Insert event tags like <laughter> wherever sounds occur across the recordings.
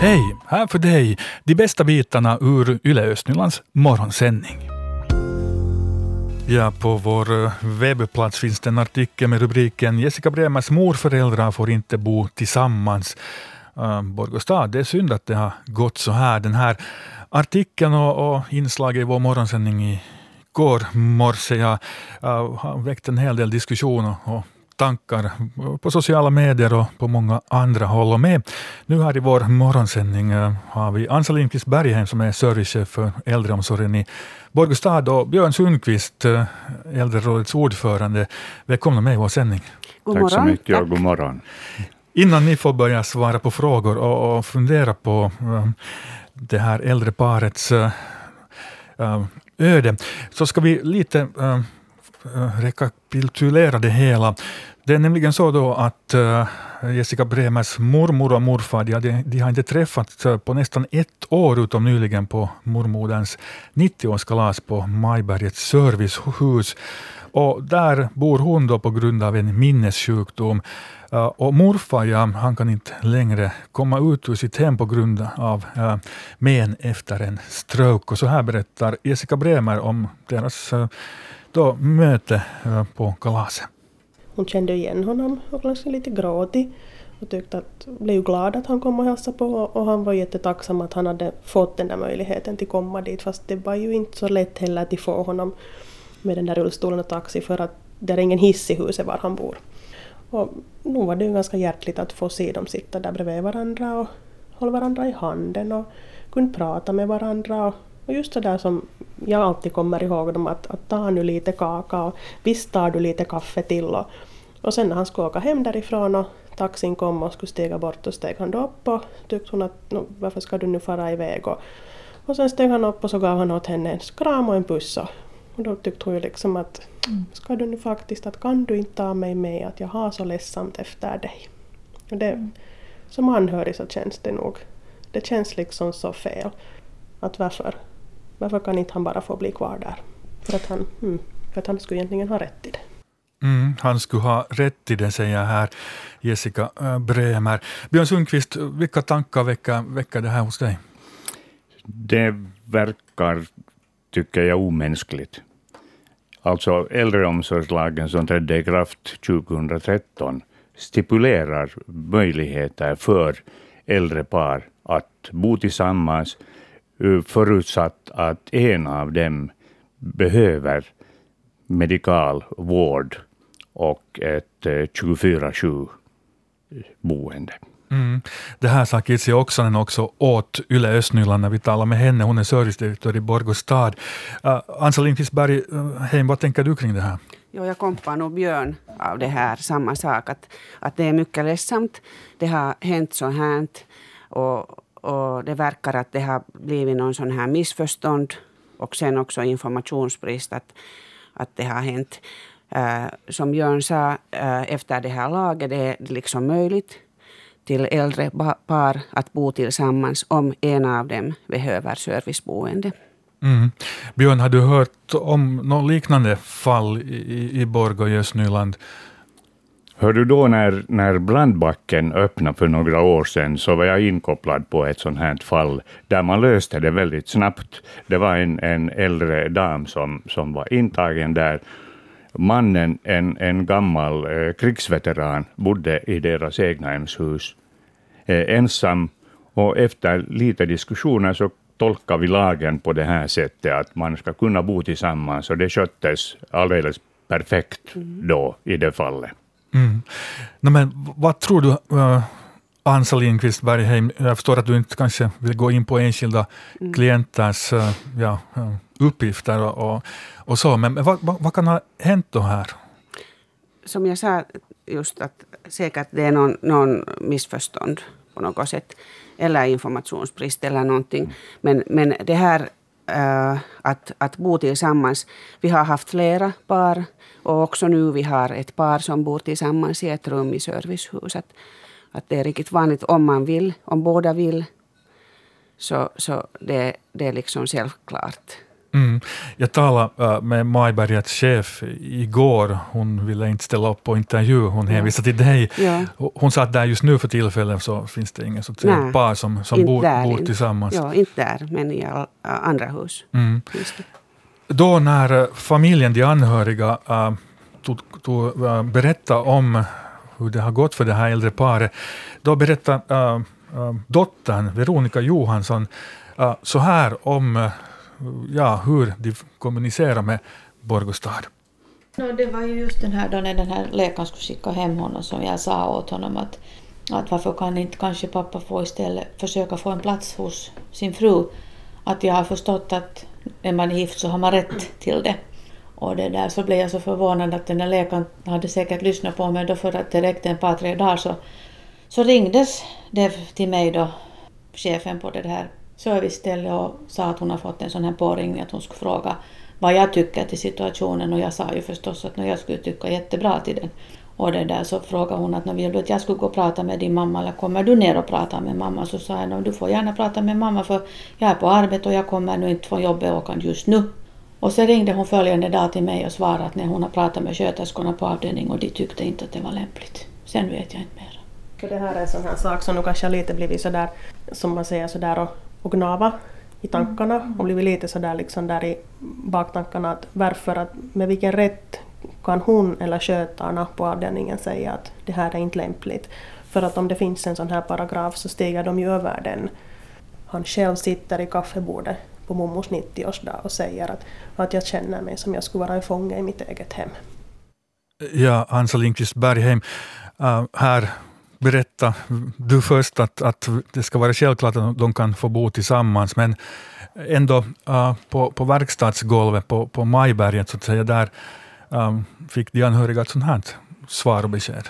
Hej! Här för dig de bästa bitarna ur Yle Östnylands morgonsändning. Ja, på vår eh, webbplats finns det en artikel med rubriken Jessica Bremers morföräldrar får inte bo tillsammans. Eh, uh, Borgostad, det är synd att det har gått så här. Den här artikeln och, och inslaget i vår morgonsändning i går morse ja, uh, har väckt en hel del diskussion och, och tankar på sociala medier och på många andra håll. Och med nu här i vår morgonsändning uh, har vi Ansa Lindqvist Bergheim som är servicechef för äldreomsorgen i Borgostad och Björn Sundqvist, uh, äldrerådets ordförande. Välkomna med i vår sändning. God morgon. Tack så mycket och god morgon. Innan ni får börja svara på frågor och, fundera på uh, det här äldre parets öde, så ska vi lite rekapitulera det hela. Det är nämligen så då att eh, Jessica Bremers mormor och morfar, de, hade, de har inte träffats eh, på nästan ett år, utom nyligen på mormoderns 90-årskalas på Majbergets servicehus. Och där bor hon då på grund av en minnessjukdom. Eh, och morfar, ja, han kan inte längre komma ut ur sitt hem på grund av men efter en stroke. Och så här berättar Jessica Bremer om deras då, möte på kalaset. Hon kände igen honom och blev lite gråtig och tyckte att, blev glad att han kom och hälsade på och han var jättetacksam att han hade fått den där möjligheten till komma dit fast det var ju inte så lätt heller att få honom med den där rullstolen och taxi för att det är ingen hiss i huset var han bor. Och nog var det ju ganska hjärtligt att få se dem sitta där bredvid varandra och hålla varandra i handen och kunna prata med varandra. Och, och just det där som jag alltid kommer ihåg dem att, att ta nu lite kaka och visst tar du lite kaffe till. Och, och sen när han skulle åka hem därifrån och taxin kom och skulle stiga bort och steg han då upp och tyckte hon att varför ska du nu fara iväg och, och sen steg han upp och så gav han åt henne en kram och en puss och, och då tyckte hon ju liksom att mm. ska du nu faktiskt, att kan du inte ta mig med att jag har så ledsamt efter dig. Och det, mm. Som anhörig så känns det nog, det känns liksom så fel. Att varför, varför kan inte han bara få bli kvar där? För att han, mm, för att han skulle egentligen ha rätt i det. Mm, han skulle ha rätt i det, säger här Jessica äh, Bremer. Björn Sundqvist, vilka tankar väcker, väcker det här hos dig? Det verkar, tycker jag, omänskligt. Alltså äldreomsorgslagen som trädde i kraft 2013 stipulerar möjligheter för äldre par att bo tillsammans förutsatt att en av dem behöver medikal vård och ett 24-7 eh, boende. Mm. Det här sa Kitsi Oksanen också åt Yle Östnyland när vi talade med henne. Hon är servicedirektör i Borgostad. Uh, Ansa Lindqvist-Berg, uh, vad tänker du kring det här? Jo, jag kompar nog Björn av det här, samma sak. Att, att det är mycket ledsamt. Det har hänt så här och, och det verkar att det har blivit någon sån här missförstånd och sen också informationsbrist. Att, att det har hänt. Uh, som Björn sa, uh, efter det här laget det är det liksom möjligt till äldre par att bo tillsammans om en av dem behöver serviceboende. Mm. Björn, har du hört om något liknande fall i, i Borgå i Östnyland? Hör du då när, när Blandbacken öppnade för några år sedan så var jag inkopplad på ett sånt här fall där man löste det väldigt snabbt. Det var en, en äldre dam som, som var intagen där. Mannen, en, en gammal eh, krigsveteran, bodde i deras egnahemshus eh, ensam och efter lite diskussioner så tolkar vi lagen på det här sättet att man ska kunna bo tillsammans och det sköttes alldeles perfekt mm. då i det fallet. Mm. No, men vad tror du, uh, Ansa Lindqvist Bergheim, jag förstår att du inte kanske vill gå in på enskilda mm. klienters uh, ja, uh, uppgifter och, och, och, så, men vad, vad, vad, kan ha hänt då här? Som jag sa, just att säkert det är någon, någon missförstånd på något sätt, eller informationsbrist eller någonting. Mm. Men, men det här äh, att, att bo tillsammans, vi har haft flera par och också nu vi har ett par som bor tillsammans i ett rum i servicehuset. Att det är riktigt vanligt om man vill, om båda vill. Så, så det, det är liksom självklart Mm. Jag talade uh, med Majbergets chef igår. Hon ville inte ställa upp på intervju. Hon hänvisade till dig. Ja. Hon sa att där just nu för tillfället så finns det ingen Nej, par som, som bor, där, bor tillsammans. Ja, inte där, men i all, andra hus. Mm. Då när uh, familjen, de anhöriga, tog, tog, uh, berättade om hur det har gått för det här äldre paret, då berättade dottern Veronica Johansson så här om ja, hur de kommunicerar med Borgostad. No, det var ju just den här då när den här läkaren skulle skicka hem honom som jag sa åt honom att, att varför kan inte kanske pappa få istället försöka få en plats hos sin fru. Att jag har förstått att är man gift så har man rätt till det. Och det där så blev jag så förvånad att den där läkaren hade säkert lyssnat på mig då för att det räckte ett par tre dagar så, så ringdes det till mig då, chefen på det här serviceställe och sa att hon har fått en sån här påringning att hon skulle fråga vad jag tycker till situationen och jag sa ju förstås att jag skulle tycka jättebra till den. Och det där så frågade hon att när vill du att jag skulle gå och prata med din mamma eller kommer du ner och prata med mamma? Så sa jag du får gärna prata med mamma för jag är på arbete och jag kommer nu inte från jobbet åkande just nu. Och så ringde hon följande dag till mig och svarade att när hon har pratat med sköterskorna på avdelningen och de tyckte inte att det var lämpligt. Sen vet jag inte mer. För det här är en sån här sak som nu kanske har lite blivit sådär, som man säger sådär och, och gnava i tankarna och blivit lite sådär liksom där i baktankarna att varför att med vilken rätt kan hon eller skötarna på avdelningen säga att det här är inte lämpligt. För att om det finns en sån här paragraf så stiger de ju över den. Han själv sitter i kaffebordet på mommos 90-årsdag och säger att, att jag känner mig som jag skulle vara en fånge i mitt eget hem. Ja, Hansa Lindqvist Bergheim, uh, här berätta du först att, att det ska vara självklart att de kan få bo tillsammans, men ändå uh, på, på verkstadsgolvet på, på Majberget, så att säga, där um, fick de anhöriga ett sånt här svar och besked.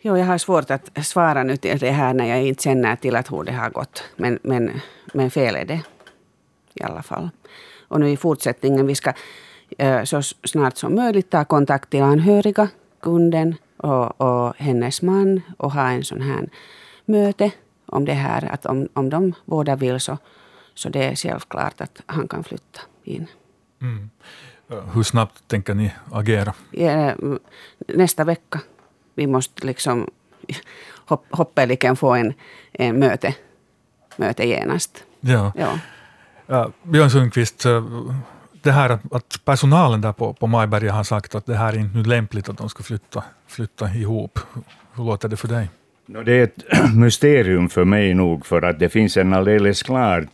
Jo, jag har svårt att svara nu till det här när jag inte känner till att hur det har gått. Men, men, men fel är det i alla fall. Och nu i fortsättningen, vi ska äh, så snart som möjligt ta kontakt till anhöriga, kunden och, och hennes man och ha en sån här möte om det här. Att om, om de båda vill så, så det är självklart att han kan flytta in. Mm. Hur snabbt tänker ni agera? Ja, nästa vecka. Vi måste liksom hopp, hoppeligen få en, en möte, möte genast. Ja. Ja. Uh, Björn Sundqvist, uh, det här att, att personalen där på, på Majberga har sagt att det här är inte nu lämpligt att de ska flytta, flytta ihop. Hur låter det för dig? Det är ett <clears throat> mysterium för mig nog, för att det finns en alldeles klar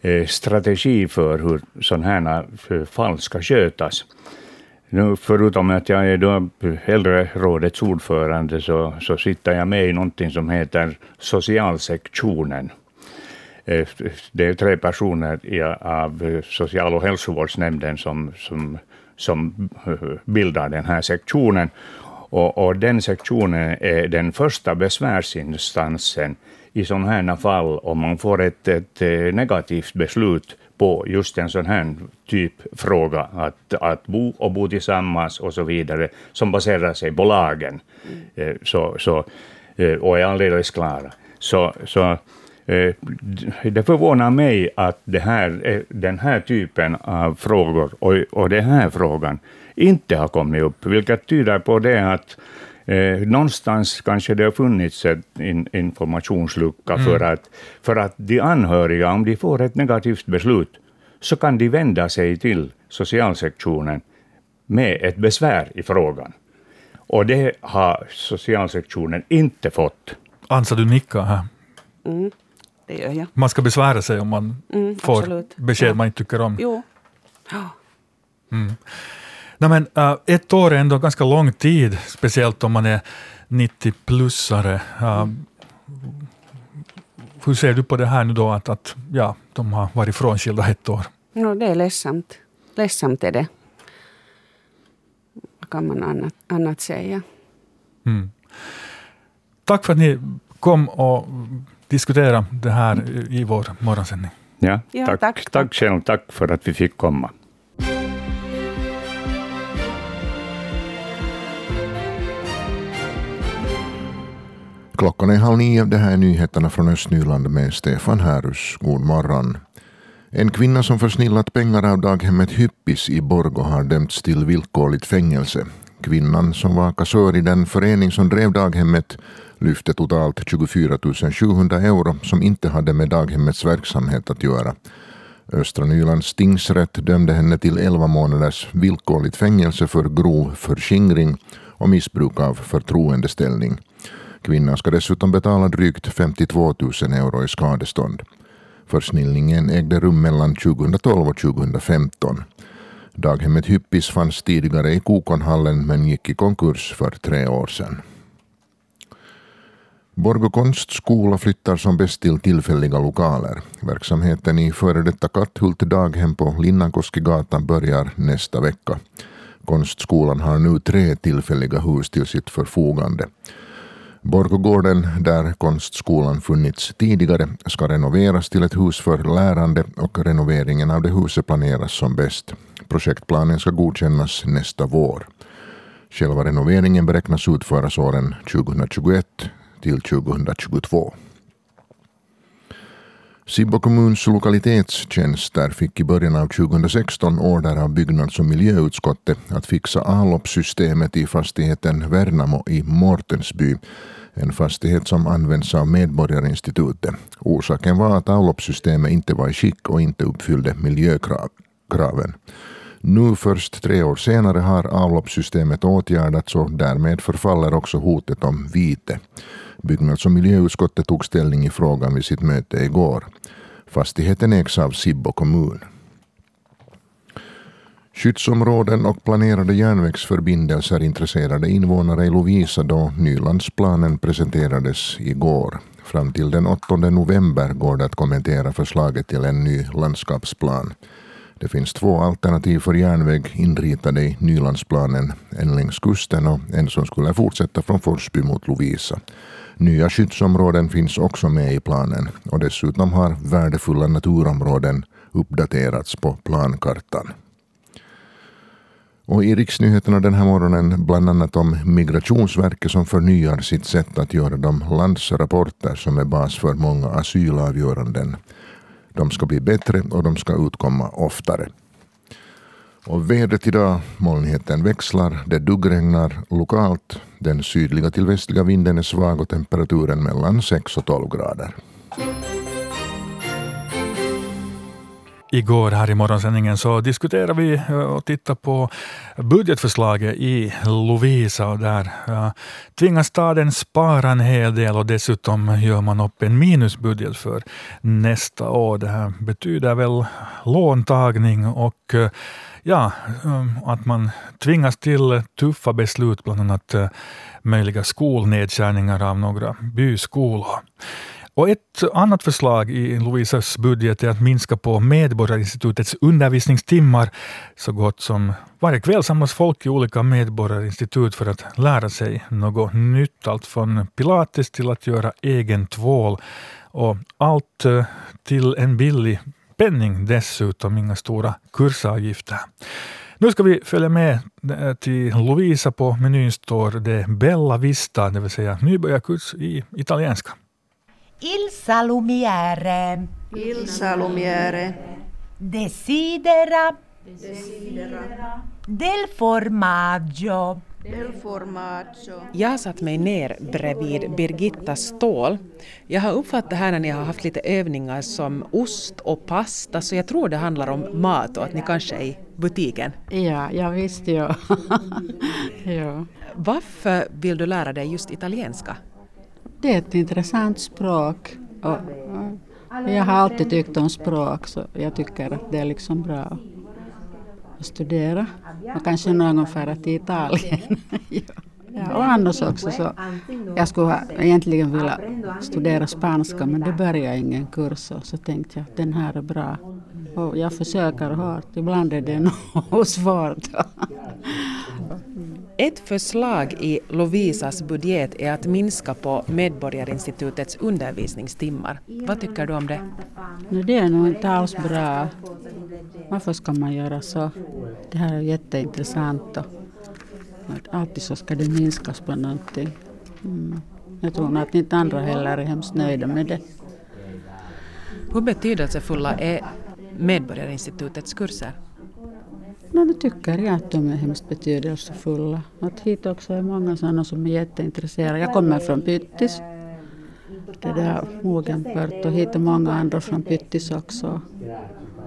eh, strategi för hur sådana här eh, fall ska skötas. Nu, förutom att jag är då äldrerådets ordförande så, så sitter jag med i någonting som heter socialsektionen. Eh, det är tre personer av social och hälsovårdsnämnden som, som, som eh, bildar den här sektionen. Och, och den sektionen är den första besvärsinstansen i sådana här fall om man får ett, ett eh, negativt beslut på just en sån här typ fråga, att, att bo och bo tillsammans och så vidare, som baserar sig på lagen så, så, och är alldeles klara. Så, så det förvånar mig att det här, eh, den här typen av frågor och, och den här frågan inte har kommit upp, vilket tyder på det att Eh, någonstans kanske det har funnits en in, informationslucka för, att, för att de anhöriga, om de får ett negativt beslut, så kan de vända sig till socialsektionen med ett besvär i frågan. Och det har socialsektionen inte fått. Ansa, du nickar här. Mm, det gör jag. Man ska besvära sig om man Mm, får absolut. besked Ja. man inte tycker om. Jo. Ja. Nej, men, äh, ett år är ändå ganska lång tid, speciellt om man är 90-plussare. Äh, hur ser du på det här nu då, att, att ja, de har varit frånskilda ett år? No, det är ledsamt. Ledsamt är det. Vad kan man annat, annat säga? Mm. Tack för att ni kom och diskuterade det här i vår morgonsändning. Ja, Ja, tack, tack, tack, tack. själv, tack för att vi fick komma. Klockan är halv nio. Det här är nyheterna från Östnyland med Stefan Härus. God morgon. En kvinna som försnillat pengar av daghemmet Hyppis i Borgo har dömts till villkorligt fängelse. Kvinnan som var kassör i den förening som drev daghemmet lyfte totalt 24 700 euro som inte hade med daghemmets verksamhet att göra. Östra Nylands tingsrätt dömde henne till 11 månaders villkorligt fängelse för grov förskingring och missbruk av förtroendeställning. Kvinnan ska dessutom betala drygt 52 000 euro i skadestånd. Försnillningen ägde rum mellan 2012 och 2015. Daghemmet Hyppis fanns tidigare i Kokonhallen men gick i konkurs för tre år sedan. Borgå konstskola flyttar som bäst till tillfälliga lokaler. Verksamheten i före detta Katthult daghem på Linnankoskigatan börjar nästa vecka. Konstskolan har nu tre tillfälliga hus till sitt förfogande. Borgågården, där konstskolan funnits tidigare, ska renoveras till ett hus för lärande och renoveringen av det huset planeras som bäst. Projektplanen ska godkännas nästa vår. Själva renoveringen beräknas utföras åren 2021 till 2022. Sibbo kommuns lokalitetstjänster fick i början av 2016 order av byggnads och miljöutskottet att fixa avloppssystemet i fastigheten Värnamo i Mortensby, en fastighet som används av Medborgarinstitutet. Orsaken var att avloppssystemet inte var i skick och inte uppfyllde miljökraven. Nu först tre år senare har avloppssystemet åtgärdats och därmed förfaller också hotet om vite. Byggnads och miljöutskottet tog ställning i frågan vid sitt möte igår. Fastigheten ägs av Sibbo kommun. Skyddsområden och planerade järnvägsförbindelser intresserade invånare i Lovisa då Nylandsplanen presenterades igår. Fram till den 8 november går det att kommentera förslaget till en ny landskapsplan. Det finns två alternativ för järnväg inritade i Nylandsplanen, en längs kusten och en som skulle fortsätta från Forsby mot Lovisa. Nya skyddsområden finns också med i planen och dessutom har värdefulla naturområden uppdaterats på plankartan. Och i riksnyheterna den här morgonen bland annat om Migrationsverket som förnyar sitt sätt att göra de landsrapporter som är bas för många asylavgöranden. De ska bli bättre och de ska utkomma oftare. Och vädret idag, molnigheten växlar, det duggregnar lokalt. Den sydliga till västliga vinden är svag och temperaturen mellan 6 och 12 grader. Igår här i morgonsändningen så diskuterade vi eh, och tittade på budgetförslaget i Lovisa och där eh, tvingas staden spara en hel del och dessutom gör man upp en minusbudget för nästa år. Det här betyder väl låntagning och eh, ja, um, att man tvingas till eh, tuffa beslut, bland annat eh, möjliga skolnedskärningar av några byskolor. Och ett annat förslag i Lovisas budget är att minska på Medborgarinstitutets undervisningstimmar. Så gott som varje kväll samlas folk i olika medborgarinstitut för att lära sig något nytt. Allt från pilates till att göra egen tvål. Och allt eh, till en billig penning dessutom, inga stora kursavgifter. Nu ska vi följa med eh, till Lovisa. På menyn står det Bella Vista, det vill säga nybörjarkurs i italienska. Il salumiere. Il salumiere. Desidera. Desidera. Del formaggio. Jag har satt mig ner bredvid Birgitta Ståhl. Jag har uppfattat här när ni har haft lite övningar som ost och pasta, så jag tror det handlar om mat och att ni kanske är i butiken. Ja, jag visste ju. <laughs> ja. Varför vill du lära dig just italienska? Det är ett intressant språk. Och jag har alltid tyckt om språk så jag tycker att det är liksom bra att studera. Och kanske någon fara till Italien. ja. Och annars också så jag skulle egentligen vilja studera spanska men det börjar ingen kurs och så tänkte jag att den här är bra. Och jag försöker hårt, ibland är det nog <laughs> svårt. Ett förslag i Lovisas budget är att minska på Medborgarinstitutets undervisningstimmar. Vad tycker du om det? det är nog inte alls bra. Varför ska man göra så? Det här är jätteintressant. Och alltid så ska det minskas på någonting. Mm. Jag tror att inte andra heller är hemskt nöjda med det. Hur betydelsefulla är Medborgarinstitutets kurser? No, nu tycker jag att de är hemskt betydelsefulla. Att hit också är många sådana som är jätteintresserade. Jag kommer från Pyttis. Det där Mogenpört och hit är många andra från Pyttis också.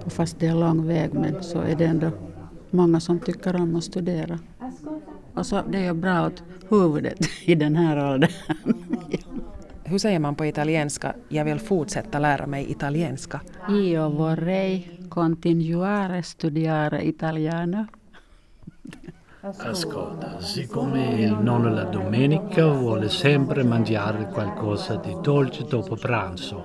Och fast det är lång väg men så är det ändå många som tycker om att studera. Och så det är ju bra åt huvudet <laughs> i den här åldern. Hur säger man på italienska jag vill fortsätta lära mig italienska? Io vorrei continuare studiare italiano. Ascolta, siccome il nonno la domenica vuole sempre mangiare qualcosa di dolce dopo pranzo.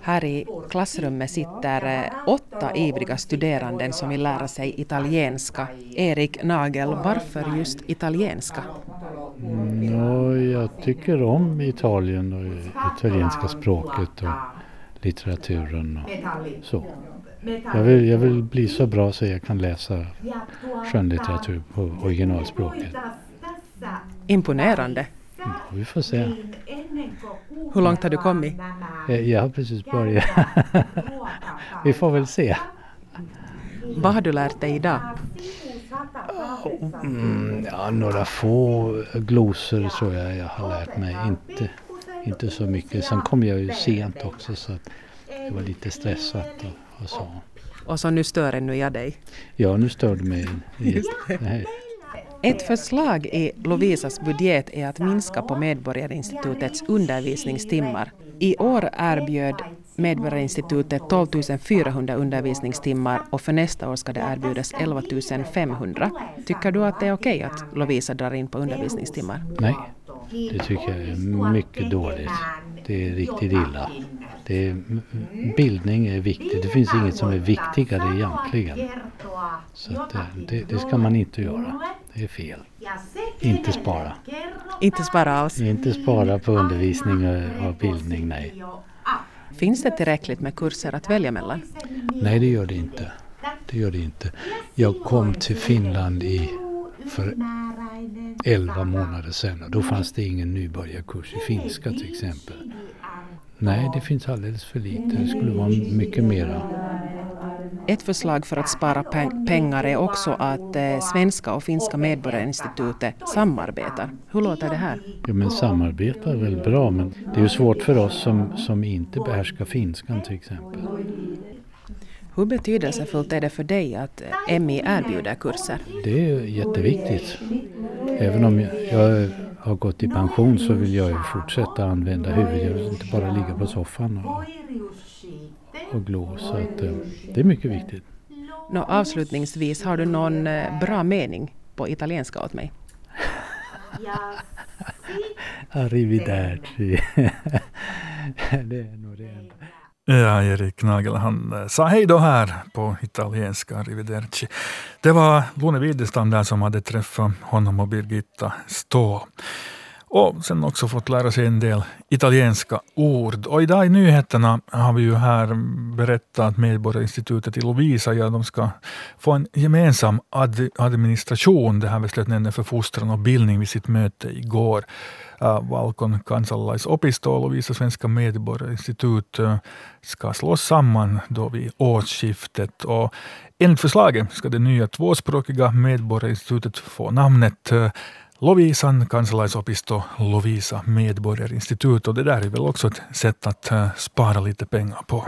Här i klassrummet sitter åtta ivriga studeranden som vill lära sig italienska. Erik Nagel, varför just italienska? Ja, jag tycker om Italien och italienska språket och litteraturen och så. Jag vill, jag vill bli så bra så jag kan läsa skönlitteratur på originalspråket. Imponerande. Mm, vi får se. Hur långt har du kommit? Jag, jag har precis börjat. <laughs> vi får väl se. Vad har du lärt dig idag? Mm, ja, några få glosor tror jag jag har lärt mig. Inte, inte så mycket. Sen kom jag ju sent också så att det var lite stressat och, och så. Och så nu stör ännu jag dig? Ja, nu stör du mig. Nej. Ett förslag i Lovisas budget är att minska på Medborgarinstitutets undervisningstimmar. I år erbjöd Medborgarinstitutet 12 400 undervisningstimmar och för nästa år ska det erbjudas 11 500. Tycker du att det är okej att Lovisa drar in på undervisningstimmar? Nej, det tycker jag är mycket dåligt. Det är riktigt illa. Det är, bildning är viktigt. Det finns inget som är viktigare egentligen. Så det, det ska man inte göra. Det är fel. Inte spara. Inte spara alls? Inte spara på undervisning och, och bildning, nej. Finns det tillräckligt med kurser att välja mellan? Nej, det gör det inte. Det gör det inte. Jag kom till Finland i, för 11 månader sedan och då fanns det ingen nybörjarkurs i finska till exempel. Nej, det finns alldeles för lite. Det skulle vara mycket mera. Ett förslag för att spara peng pengar är också att eh, Svenska och Finska Medborgarinstitutet samarbetar. Hur låter det här? Ja, men samarbeta är väl bra, men det är ju svårt för oss som, som inte behärskar finskan till exempel. Hur betydelsefullt är det för dig att MI erbjuder kurser? Det är jätteviktigt. Även om jag har gått i pension så vill jag ju fortsätta använda huvudet. Inte bara ligga på soffan och, och glo. Så att, eh, det är mycket viktigt. Nå, avslutningsvis, har du någon eh, bra mening på italienska åt mig? <laughs> Arrivederci. <laughs> det är nog det enda. Ja, Erik Nagel han eh, sa hej då här på italienska, arrivederci. Det var Lone Widestam där som hade träffat honom och Birgitta Ståhl. Och sen också fått lära sig en del italienska ord. Och idag i nyheterna har vi ju här berättat att Medborgarinstitutet i Lovisa ja, de ska få en gemensam ad administration. Det här beslöt nämnden för fostran och bildning vid sitt möte igår. Uh, Valkon kansalaisopisto och Lovisa Svenska Medborgarinstitut uh, ska slås samman då vid årsskiftet. Och enligt förslaget ska det nya tvåspråkiga Medborgarinstitutet få namnet uh, Lovisan kansalaisopisto, Lovisa medborgarinstitut och det där är väl också ett sätt att eh, spara lite pengar på.